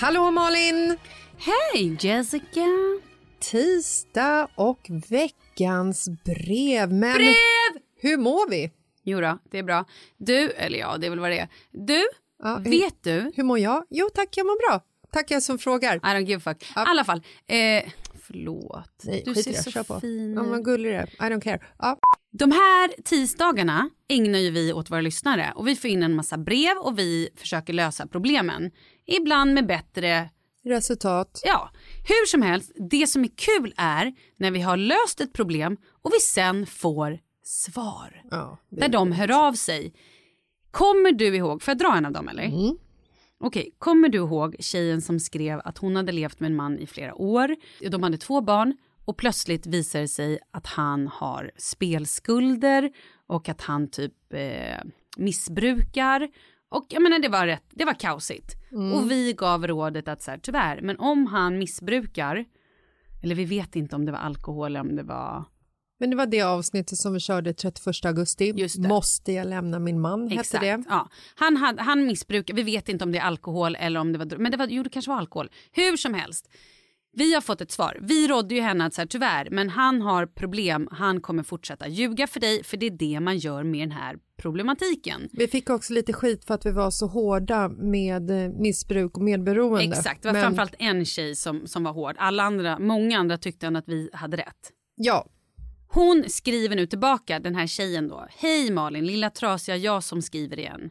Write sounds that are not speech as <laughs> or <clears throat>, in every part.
Hallå, Malin! Hej Jessica! Tisdag och veckans brev. Men Brev! hur mår vi? Jo då, det är bra. Du, eller ja, det är väl vad det är. Du, Ja, hur- vet du? Hur mår jag? Jo, tack, jag mår bra. Tack, jag som frågar. I don't give a fuck. I Ja. alla fall, eh, förlåt. Nej, du ser det. så fin Ja, vad ut. gullig du är. I don't care. Ja. De här tisdagarna ägnar ju vi åt våra lyssnare och vi får in en massa brev och vi försöker lösa problemen. Ibland med bättre, Resultat. ja, hur som helst. Det som är kul är när vi har löst ett problem och vi sen får svar. Ja, Där de hör av sig. Kommer du ihåg, får jag dra en av dem eller? Okej, kommer du ihåg tjejen som skrev att hon hade levt med en man i flera år, de hade två barn och plötsligt visar det sig att han har spelskulder och att han typ eh, missbrukar. Och jag menar det var rätt, det var kaosigt. Och vi gav rådet att så här, tyvärr, men om han missbrukar, eller vi vet inte om det var alkohol eller om det var Men det var det avsnittet som vi körde 31 augusti. Måste jag lämna min man? Hette det. Ja. Han, hade, han missbrukar, vi vet inte om det är alkohol eller om det var men det var, jo det kanske var alkohol. Hur som helst. Vi har fått ett svar. Vi rådde ju henne att så här, tyvärr, men han har problem. Han kommer fortsätta ljuga för dig för det är det man gör med den här problematiken. Vi fick också lite skit för att vi var så hårda med eh, missbruk och medberoende. Exakt, det var Men- framförallt en tjej som, som var hård. Alla andra, många andra tyckte ändå att vi hade rätt. Ja, Hon skriver nu tillbaka, den här tjejen då. Hej Malin, lilla trasiga jag som skriver igen.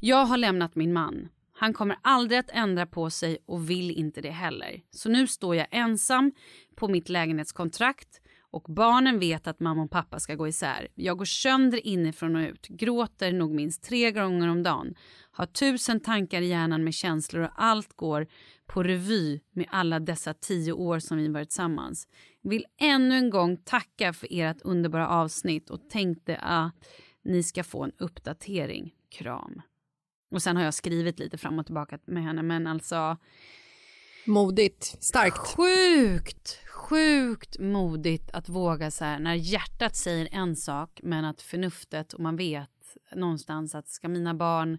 Jag har lämnat min man. Han kommer aldrig att ändra på sig och vill inte det heller. Så nu står jag ensam på mitt lägenhetskontrakt och barnen vet att mamma och pappa ska gå isär. Jag går sönder inifrån och ut, gråter nog minst tre gånger om dagen. Har tusen tankar i hjärnan med känslor och allt går på revy med alla dessa tio år som vi varit tillsammans. Vill ännu en gång tacka för ert underbara avsnitt och tänkte att ni ska få en uppdatering. Kram. Och sen har jag skrivit lite fram och tillbaka med henne men alltså modigt, starkt. Sjukt, sjukt modigt att våga så här när hjärtat säger en sak men att förnuftet och man vet någonstans att ska mina barn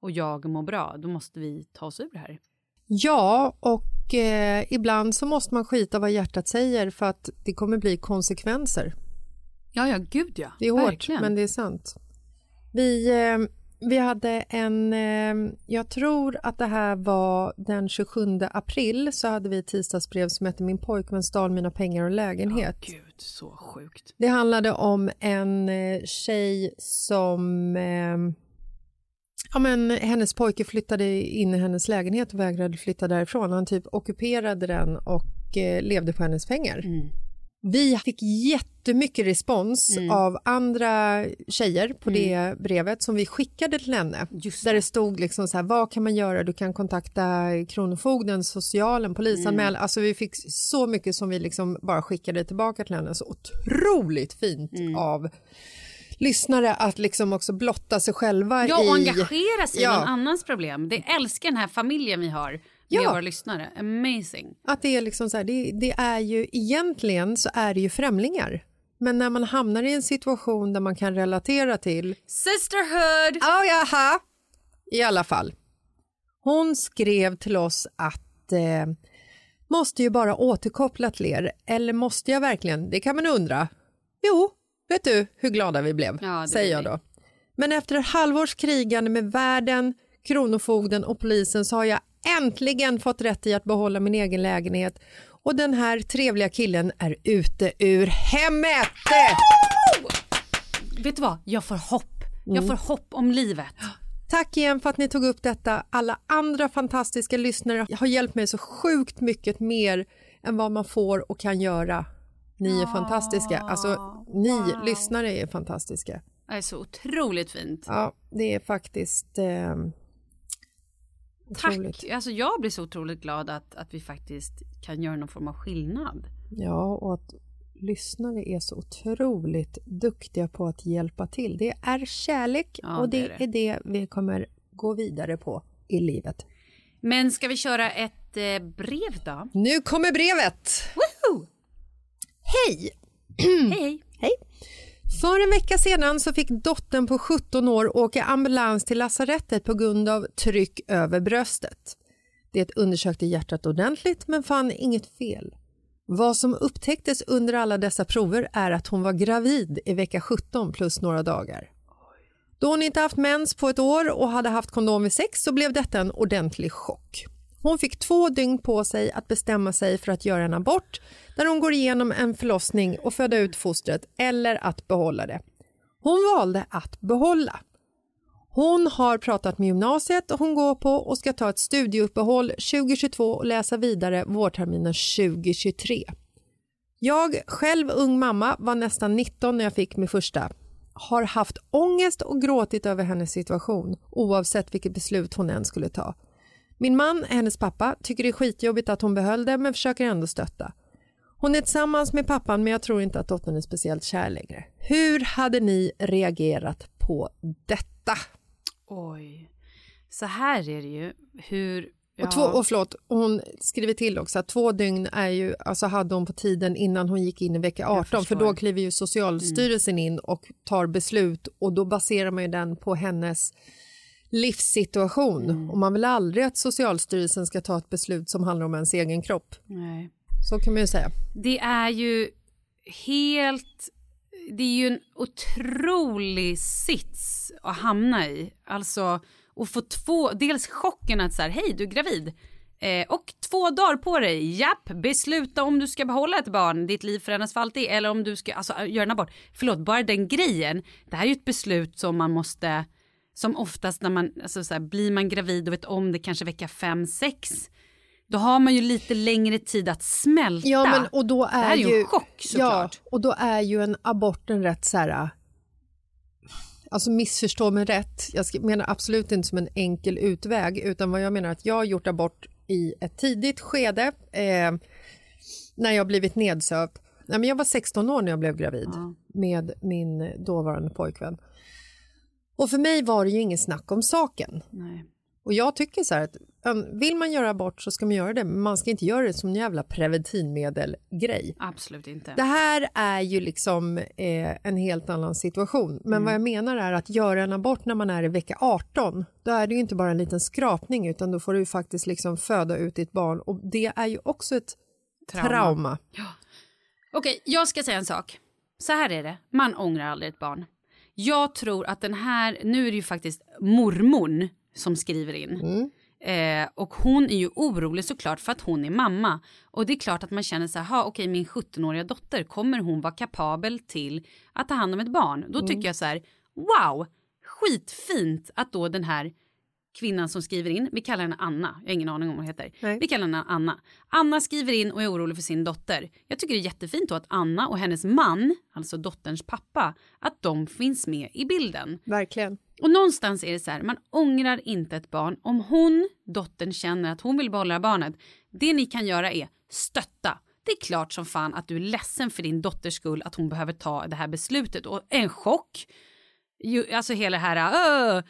och jag må bra då måste vi ta oss ur det här. Ja, och eh, ibland så måste man skita vad hjärtat säger för att det kommer bli konsekvenser. Ja, ja, gud ja. Det är hårt, Verkligen. men det är sant. Vi, eh, vi hade en... Eh, jag tror att det här var den 27 april så hade vi ett tisdagsbrev som hette Min pojkvän stal mina pengar och lägenhet. Gud, så sjukt. Det handlade om en eh, tjej som... Eh, ja, men hennes pojke flyttade in i hennes lägenhet och vägrade flytta därifrån. Han typ ockuperade den och eh, levde på hennes pengar. Mm. Vi fick jättemycket respons Mm. av andra tjejer på det brevet som vi skickade till henne. Just där det stod liksom så här, vad kan man göra? Du kan kontakta Kronofogden, socialen, polisanmäl. Mm. Alltså vi fick så mycket som vi liksom bara skickade tillbaka till henne. Så otroligt fint Mm. av lyssnare att liksom också blotta sig själva Ja, i... och engagera sig Ja. i någon annans problem. Det älskar den här familjen vi har med Ja. våra lyssnare. Amazing. Att det är liksom så här, det, det är ju egentligen så är det ju främlingar. Men när man hamnar i en situation där man kan relatera till Sisterhood! Ja, jaha. I alla fall. Hon skrev till oss att eh, måste ju bara återkoppla till er. Eller måste jag verkligen? Det kan man undra. Jo, vet du hur glada vi blev, Ja, säger jag då. Men efter ett halvårs krigande med världen, Kronofogden och polisen så har jag äntligen fått rätt i att behålla min egen lägenhet och den här trevliga killen är ute ur hemmet. Vet du vad? Jag får hopp. Jag Mm. får hopp om livet. Tack igen för att ni tog upp detta. Alla andra fantastiska lyssnare har hjälpt mig så sjukt mycket mer än vad man får och kan göra. Ni är fantastiska. Alltså, ni lyssnare är fantastiska. Det är så otroligt fint. Ja, det är faktiskt eh, otroligt. Tack. Alltså, jag blir så otroligt glad att, att vi faktiskt kan göra någon form av skillnad. Ja, och att lyssnare är så otroligt duktiga på att hjälpa till. Det är kärlek Ja, och det det, är det. vi kommer gå vidare på i livet. Men ska vi köra ett eh, brev då? Nu kommer brevet! Woho! Hej! <clears throat> Hej! Hej! För en vecka sedan så fick dottern på 17 år åka ambulans till lasarettet på grund av tryck över bröstet. Det undersökte hjärtat ordentligt men fann inget fel. Vad som upptäcktes under alla dessa prover är att hon var gravid i vecka 17 plus några dagar. Då hon inte haft mens på ett år och hade haft kondom vid sex så blev detta en ordentlig chock. Hon fick två dygn på sig att bestämma sig för att göra en abort när hon går igenom en förlossning och föda ut fostret eller att behålla det. Hon valde att behålla. Hon har pratat med gymnasiet och hon går på och ska ta ett studieuppehåll 2022 och läsa vidare vårterminen 2023. Jag, själv ung mamma, var nästan 19 när jag fick min första. Har haft ångest och gråtit över hennes situation oavsett vilket beslut hon än skulle ta. Min man, hennes pappa, tycker det är skitjobbigt att hon behöll det men försöker ändå stötta. Hon är tillsammans med pappan men jag tror inte att dottern är speciellt kär längre. Hur hade ni reagerat på detta? Oj. Så här är det ju. Hur... Och, två, och förlåt, hon skriver till också att två dygn är ju, alltså hade hon på tiden innan hon gick in i vecka 18 för då kliver ju Socialstyrelsen in och tar beslut och då baserar man ju den på hennes livssituation och man vill aldrig att Socialstyrelsen ska ta ett beslut som handlar om ens egen kropp. Nej. Så kan man ju säga. Det är ju helt... Det är ju en otrolig sits att hamna i. Alltså, att få två... Dels chocken att så här, hej, du är gravid. Eh, och två dagar på dig, japp, besluta om du ska behålla ett barn, ditt liv förändras för alltid, eller om du ska alltså, göra en abort. Förlåt, bara den grejen, det här är ju ett beslut som man måste, som oftast när man, alltså så här, blir man gravid och vet om det kanske vecka fem sex då har man ju lite längre tid att smälta. Ja, men, och då är det här är ju en chock såklart. Ja, och då är ju en abort en rätt så här... Alltså missförstå mig rätt, jag menar absolut inte som en enkel utväg utan vad jag menar att jag har gjort abort i ett tidigt skede eh, när jag blivit nedsövd. Nej, men jag var 16 år när jag blev gravid med min dåvarande pojkvän. Och för mig var det ju ingen snack om saken. Nej. Och jag tycker så här att vill man göra abort så ska man göra det, men man ska inte göra det som en jävla preventivmedel-grej. Absolut inte. Det här är ju liksom eh, en helt annan situation. Men vad jag menar är att göra en abort när man är i vecka 18, då är det ju inte bara en liten skrapning utan då får du ju faktiskt liksom föda ut ditt barn och det är ju också ett Trauma. trauma. Okej, jag ska säga en sak. Så här är det, man ångrar aldrig ett barn. Jag tror att den här, nu är det ju faktiskt mormon som skriver in. Eh, och hon är ju orolig såklart för att hon är mamma. Och det är klart att man känner så här, "Ha, okej min 17-åriga dotter, kommer hon vara kapabel till att ta hand om ett barn? Då tycker jag så här, wow, skitfint att då den här kvinnan som skriver in, vi kallar henne Anna, jag har ingen aning om vad hon heter. Nej. Vi kallar henne Anna. Anna skriver in och är orolig för sin dotter. Jag tycker det är jättefint då att Anna och hennes man, alltså dotterns pappa, att de finns med i bilden. Verkligen. Och någonstans är det så här, man ångrar inte ett barn. Om hon, dottern, känner att hon vill behålla barnet, det ni kan göra är stötta. Det är klart som fan att du är ledsen för din dotters skull att hon behöver ta det här beslutet. Och en chock, ju, alltså hela det här, öh.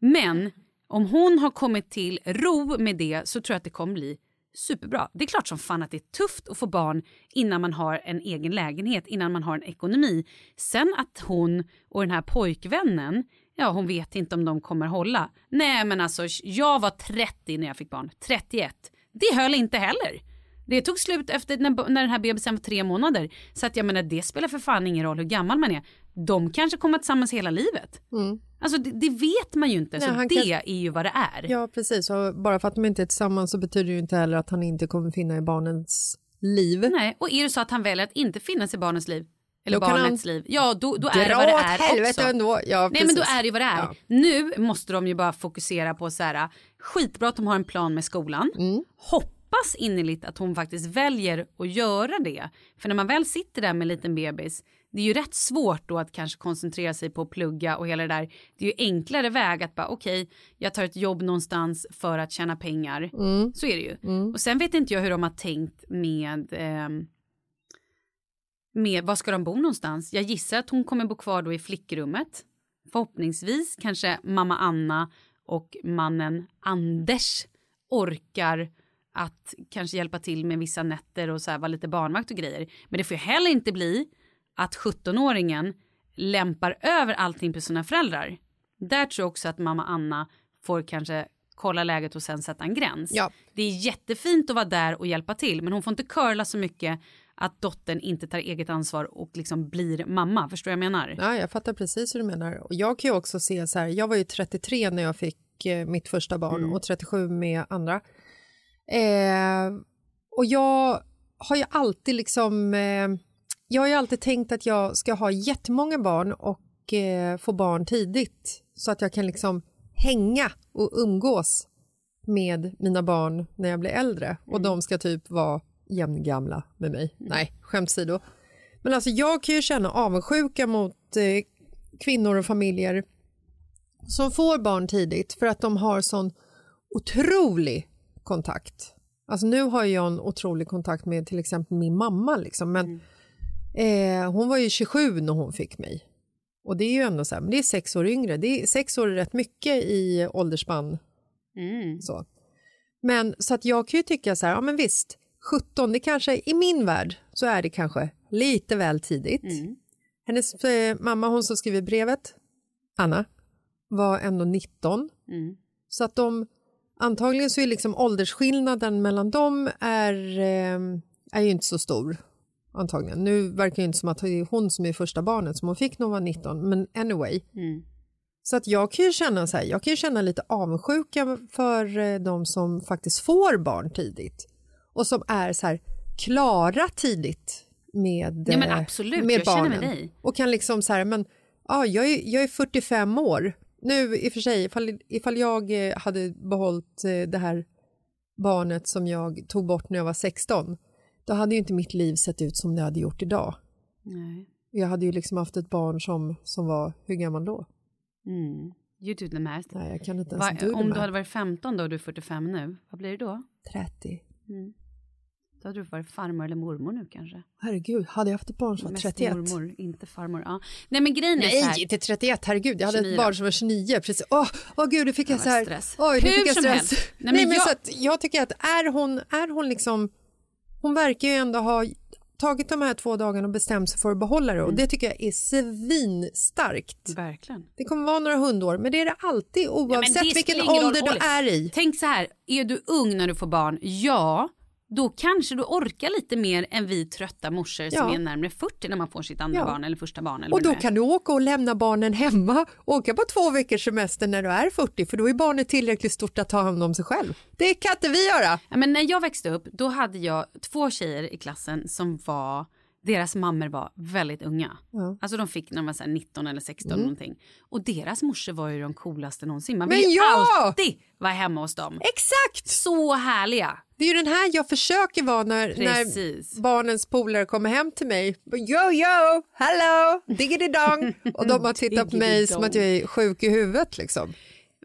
men om hon har kommit till ro med det så tror jag att det kommer bli superbra. Det är klart som fan att det är tufft att få barn innan man har en egen lägenhet, innan man har en ekonomi. Sen att hon och den här pojkvännen, ja hon vet inte om de kommer hålla. Nej men alltså jag var 30 när jag fick barn, 31. Det höll inte heller. Det tog slut efter när, när den här bebisen var tre månader. Så att jag menar det spelar för fan ingen roll hur gammal man är. De kanske kommer tillsammans hela livet. Alltså det, det vet man ju inte. Nej, så det kan- är ju vad det är. Ja, precis. Och bara för att de inte är tillsammans så betyder det ju inte heller att han inte kommer finna i barnens liv. Nej, och är det så att han väljer att inte finnas i barnets liv, eller Då barnets liv, ja då, då är det vad det är helvete också. ändå. Ja, Nej men då är det vad det är. Ja. Nu måste de ju bara fokusera på så här, skitbra att de har en plan med skolan. Mm. Hoppas innerligt att hon faktiskt väljer att göra det. För när man väl sitter där med en liten bebis, det är ju rätt svårt då att kanske koncentrera sig på att plugga och hela det där. Det är ju enklare väg att bara okej, jag tar ett jobb någonstans för att tjäna pengar. Mm. Så är det ju. Och sen vet inte jag hur de har tänkt med ehm, med var ska de bo någonstans? Jag gissar att hon kommer bo kvar då i flickrummet. Förhoppningsvis kanske mamma Anna och mannen Anders orkar att kanske hjälpa till med vissa nätter och så här, vara lite barnvakt och grejer. Men det får ju heller inte bli att 17-åringen lämpar över allting på sina föräldrar. Där tror jag också att mamma Anna får kanske kolla läget och sen sätta en gräns. Ja. Det är jättefint att vara där och hjälpa till men hon får inte curla så mycket att dottern inte tar eget ansvar och liksom blir mamma. Förstår du vad jag menar? Ja, jag fattar precis hur du menar. Och jag kan ju också se så här, jag var ju 33 när jag fick eh, mitt första barn och 37 med andra. Eh, och jag har ju alltid liksom, eh, jag har ju alltid tänkt att jag ska ha jättemånga barn och eh, få barn tidigt så att jag kan liksom hänga och umgås med mina barn när jag blir äldre och de ska typ vara jämngamla med mig. Nej, skämt åsido. Men alltså jag kan ju känna avundsjuka mot eh, kvinnor och familjer som får barn tidigt för att de har sån otrolig kontakt. Alltså nu har jag en otrolig kontakt med till exempel min mamma liksom, men eh, hon var ju 27 när hon fick mig. Och det är ju ändå så här, men det är sex år yngre. Det är, sex år är rätt mycket i åldersspann. Så. Men så att jag kan ju tycka så här, ja men visst, 17, det kanske i min värld så är det kanske lite väl tidigt. Hennes eh, mamma, hon som skriver brevet, Anna, var ändå 19. Så att de, antagligen så är liksom åldersskillnaden mellan dem är, eh, är ju inte så stor antagligen. Nu verkar det inte som att det är hon som är första barnet som hon fick när hon var 19, men anyway. Mm. Så att jag kan ju känna så här, jag kan ju känna lite avundsjuka för eh, de som faktiskt får barn tidigt och som är så här klara tidigt med, Ja, men eh, absolut, med jag känner barnen. med dig. Och kan liksom så här, men ja, jag, är, jag är 45 år. Nu i och för sig, ifall, ifall jag eh, hade behållit eh, det här barnet som jag tog bort när jag var 16, då hade ju inte mitt liv sett ut som det hade gjort idag. Nej. Jag hade ju liksom haft ett barn som, som var, hur gammal då? Mm. You do the math. Nej, jag kan inte ens Va, do om du hade varit 15 då och du är 45 nu, vad blir det då? 30. Då hade du varit farmor eller mormor nu kanske. Herregud, hade jag haft ett barn som var Mest 31? mormor, inte farmor. Ja. Nej men grejen är så här. Nej, inte 31, herregud. Jag hade 29 ett barn som var 29. Precis. Åh, åh gud, nu fick jag så här... stress. Oj, nu Hur fick jag stress. helst. Nej, Nej, men men så jag- att jag tycker att är hon, är hon liksom... Hon verkar ju ändå ha tagit de här två dagarna och bestämt sig för att behålla det och det tycker jag är svinstarkt. Verkligen. Det kommer vara några hundår, men det är det alltid Ja, oavsett det vilken ålder du är i. Tänk så här, är du ung när du får barn? Ja, då kanske du orkar lite mer än vi trötta morsor som Ja. är närmare 40 när man får sitt andra Ja. barn eller första barn. Eller Och då kan du åka och lämna barnen hemma, <laughs> åka på två veckors semester när du är 40 för då är barnet tillräckligt stort att ta hand om sig själv. Det kan inte vi göra. Ja, men när jag växte upp då hade jag två tjejer i klassen som var deras mammor var väldigt unga. Alltså de fick när de var så här 19 eller 16 någonting. Och deras morsor var ju de coolaste någonsin. Man ju ja! alltid vara hemma hos dem. Exakt! Så härliga. Det är ju den här jag försöker vara när, Precis. när barnens polare kommer hem till mig. Yo, yo, hello, diggity dong. Och de har tittat på mig som att jag är sjuk i huvudet liksom.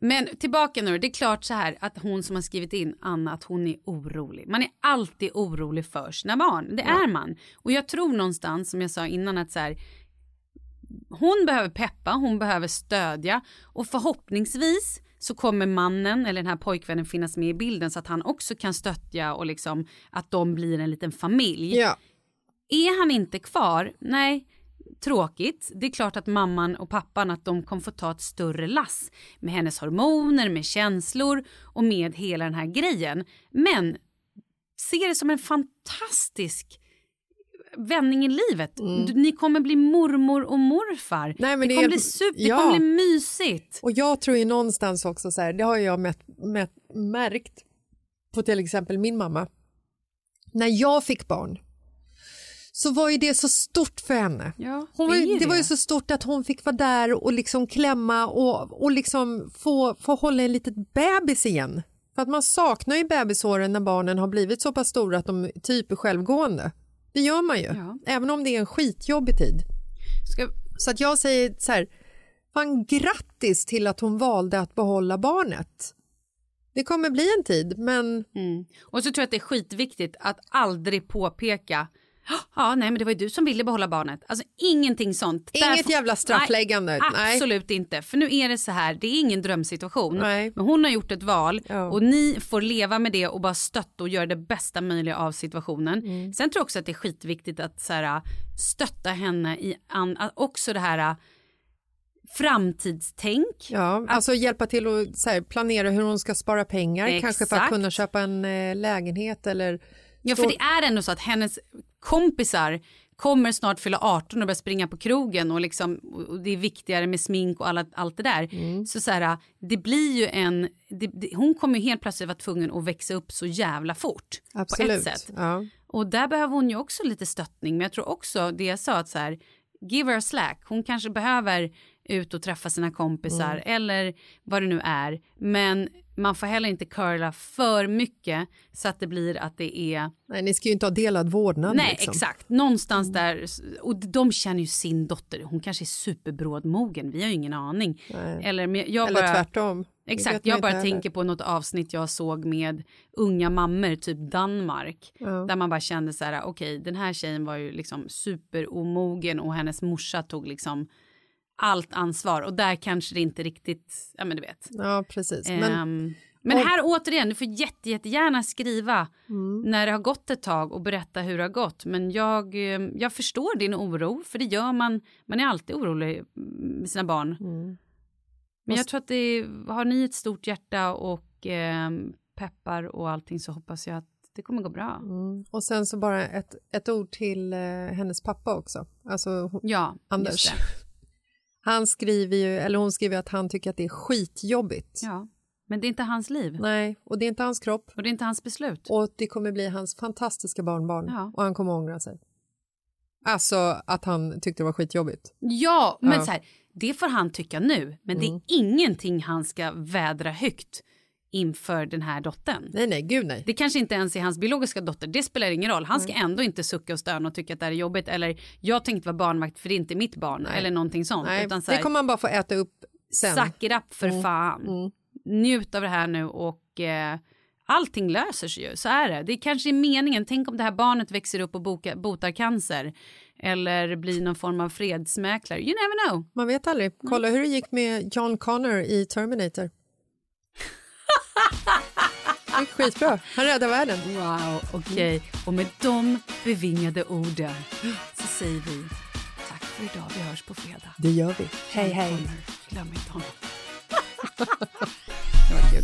Men tillbaka nu, det är klart så här att hon som har skrivit in Anna att hon är orolig. Man är alltid orolig för sina barn, det är man. Och jag tror någonstans som jag sa innan att så här hon behöver peppa, hon behöver stödja och förhoppningsvis så kommer mannen eller den här pojkvännen finnas med i bilden så att han också kan stödja och liksom att de blir en liten familj. Ja. Är han inte kvar, nej, tråkigt. Det är klart att mamman och pappan att de kommer få ta ett större lass med hennes hormoner, med känslor och med hela den här grejen. Men se det som en fantastisk vändning i livet. Du- Ni kommer bli mormor och morfar. Mm. Nej, men det, det kommer är- bli super, ja. det kommer bli mysigt. Och jag tror ju någonstans också så här, det har jag mätt, mätt, märkt på till exempel min mamma. När jag fick barn så var ju det så stort för henne. Ja, Hon det ju det var ju det. så stort att hon fick vara där och liksom klämma och, och liksom få, få hålla en litet bebis igen. För att man saknar ju bebisåren när barnen har blivit så pass stora att de typ är självgående. Det gör man ju, Ja. även om det är en skitjobbig tid. Ska, Så att jag säger så här, fan grattis till att hon valde att behålla barnet. Det kommer bli en tid, men Mm. Och så tror jag att det är skitviktigt att aldrig påpeka Ja, nej, men det var ju du som ville behålla barnet. Alltså ingenting sånt. Inget Därför- jävla straffläggande. Nej, Nej. absolut inte. För nu är det så här, det är ingen drömsituation. Nej. Men hon har gjort ett val Ja. och ni får leva med det och bara stötta och göra det bästa möjliga av situationen. Mm. Sen tror jag också att det är skitviktigt att så här, stötta henne i an, också det här framtidstänk. ja, alltså hjälpa till att här, planera hur hon ska spara pengar, kanske för att Exakt. kunna köpa en eh, lägenhet eller Ja, för det är ändå så att hennes kompisar kommer snart fylla 18 och börja springa på krogen och, liksom, och det är viktigare med smink och alla, allt det där. Mm. Så, så här, det blir ju en... Det, det, hon kommer ju helt plötsligt vara tvungen att växa upp så jävla fort Absolut. på ett sätt. Ja. Och där behöver hon ju också lite stöttning. Men jag tror också det jag sa att så här, give her a slack. Hon kanske behöver ut och träffa sina kompisar Mm. eller vad det nu är. Men man får heller inte curla för mycket så att det blir att det är Nej, ni ska ju inte ha delad vårdnad. Nej, liksom. exakt. Någonstans där. Och de känner ju sin dotter. Hon kanske är superbrådmogen. Vi har ju ingen aning. Nej. Eller, jag Eller bara, tvärtom. Det vet Exakt. Jag bara tänker på något avsnitt jag såg med unga mammor, typ Danmark. Ja. Där man bara kände så här, okej, den här tjejen var ju liksom superomogen och hennes morsa tog liksom allt ansvar. Och där kanske det inte riktigt, ja men du vet. Ja, precis. Men, Men, men här återigen, du får jätte, jättegärna skriva Mm. när det har gått ett tag och berätta hur det har gått. Men jag, eh, jag förstår din oro, för det gör man. Man är alltid orolig med sina barn. Mm. Men jag tror att det, har ni ett stort hjärta och eh, peppar och allting så hoppas jag att Det kommer gå bra. Mm. Och sen så bara ett, ett ord till eh, hennes pappa också. Alltså hon- Ja, Anders. Han skriver ju, eller hon skriver att han tycker att det är skitjobbigt. Ja. Men det är inte hans liv. Nej, och det är inte hans kropp. Och det är inte hans beslut. Och det kommer bli hans fantastiska barnbarn. Ja. Och han kommer ångra sig. Alltså att han tyckte det var skitjobbigt. Ja, men Ja. så här, det får han tycka nu. Men det är ingenting han ska vädra högt inför den här dottern. Nej, nej, gud nej. Det kanske inte ens är hans biologiska dotter, det spelar ingen roll. Han ska ändå inte sucka och stöna och tycka att det här är jobbigt. Eller jag tänkte vara barnvakt för det är inte mitt barn. Eller någonting sånt. nej Utan så här, det kommer han bara få äta upp sen. Suck it up för fan. Njut av det här nu och eh, allting löser sig ju. Så är det. Det kanske är meningen. Tänk om det här barnet växer upp och boka, botar cancer. Eller blir någon form av fredsmäklare. You never know. Man vet aldrig. Kolla hur det gick med John Connor i Terminator. Det skitbra. Han räddade världen. Wow, okej. Och med de bevingade orden så säger vi tack för idag. Vi hörs på fredag. Det gör vi. Hej, hej. Glöm inte honom. <laughs> Det var kul.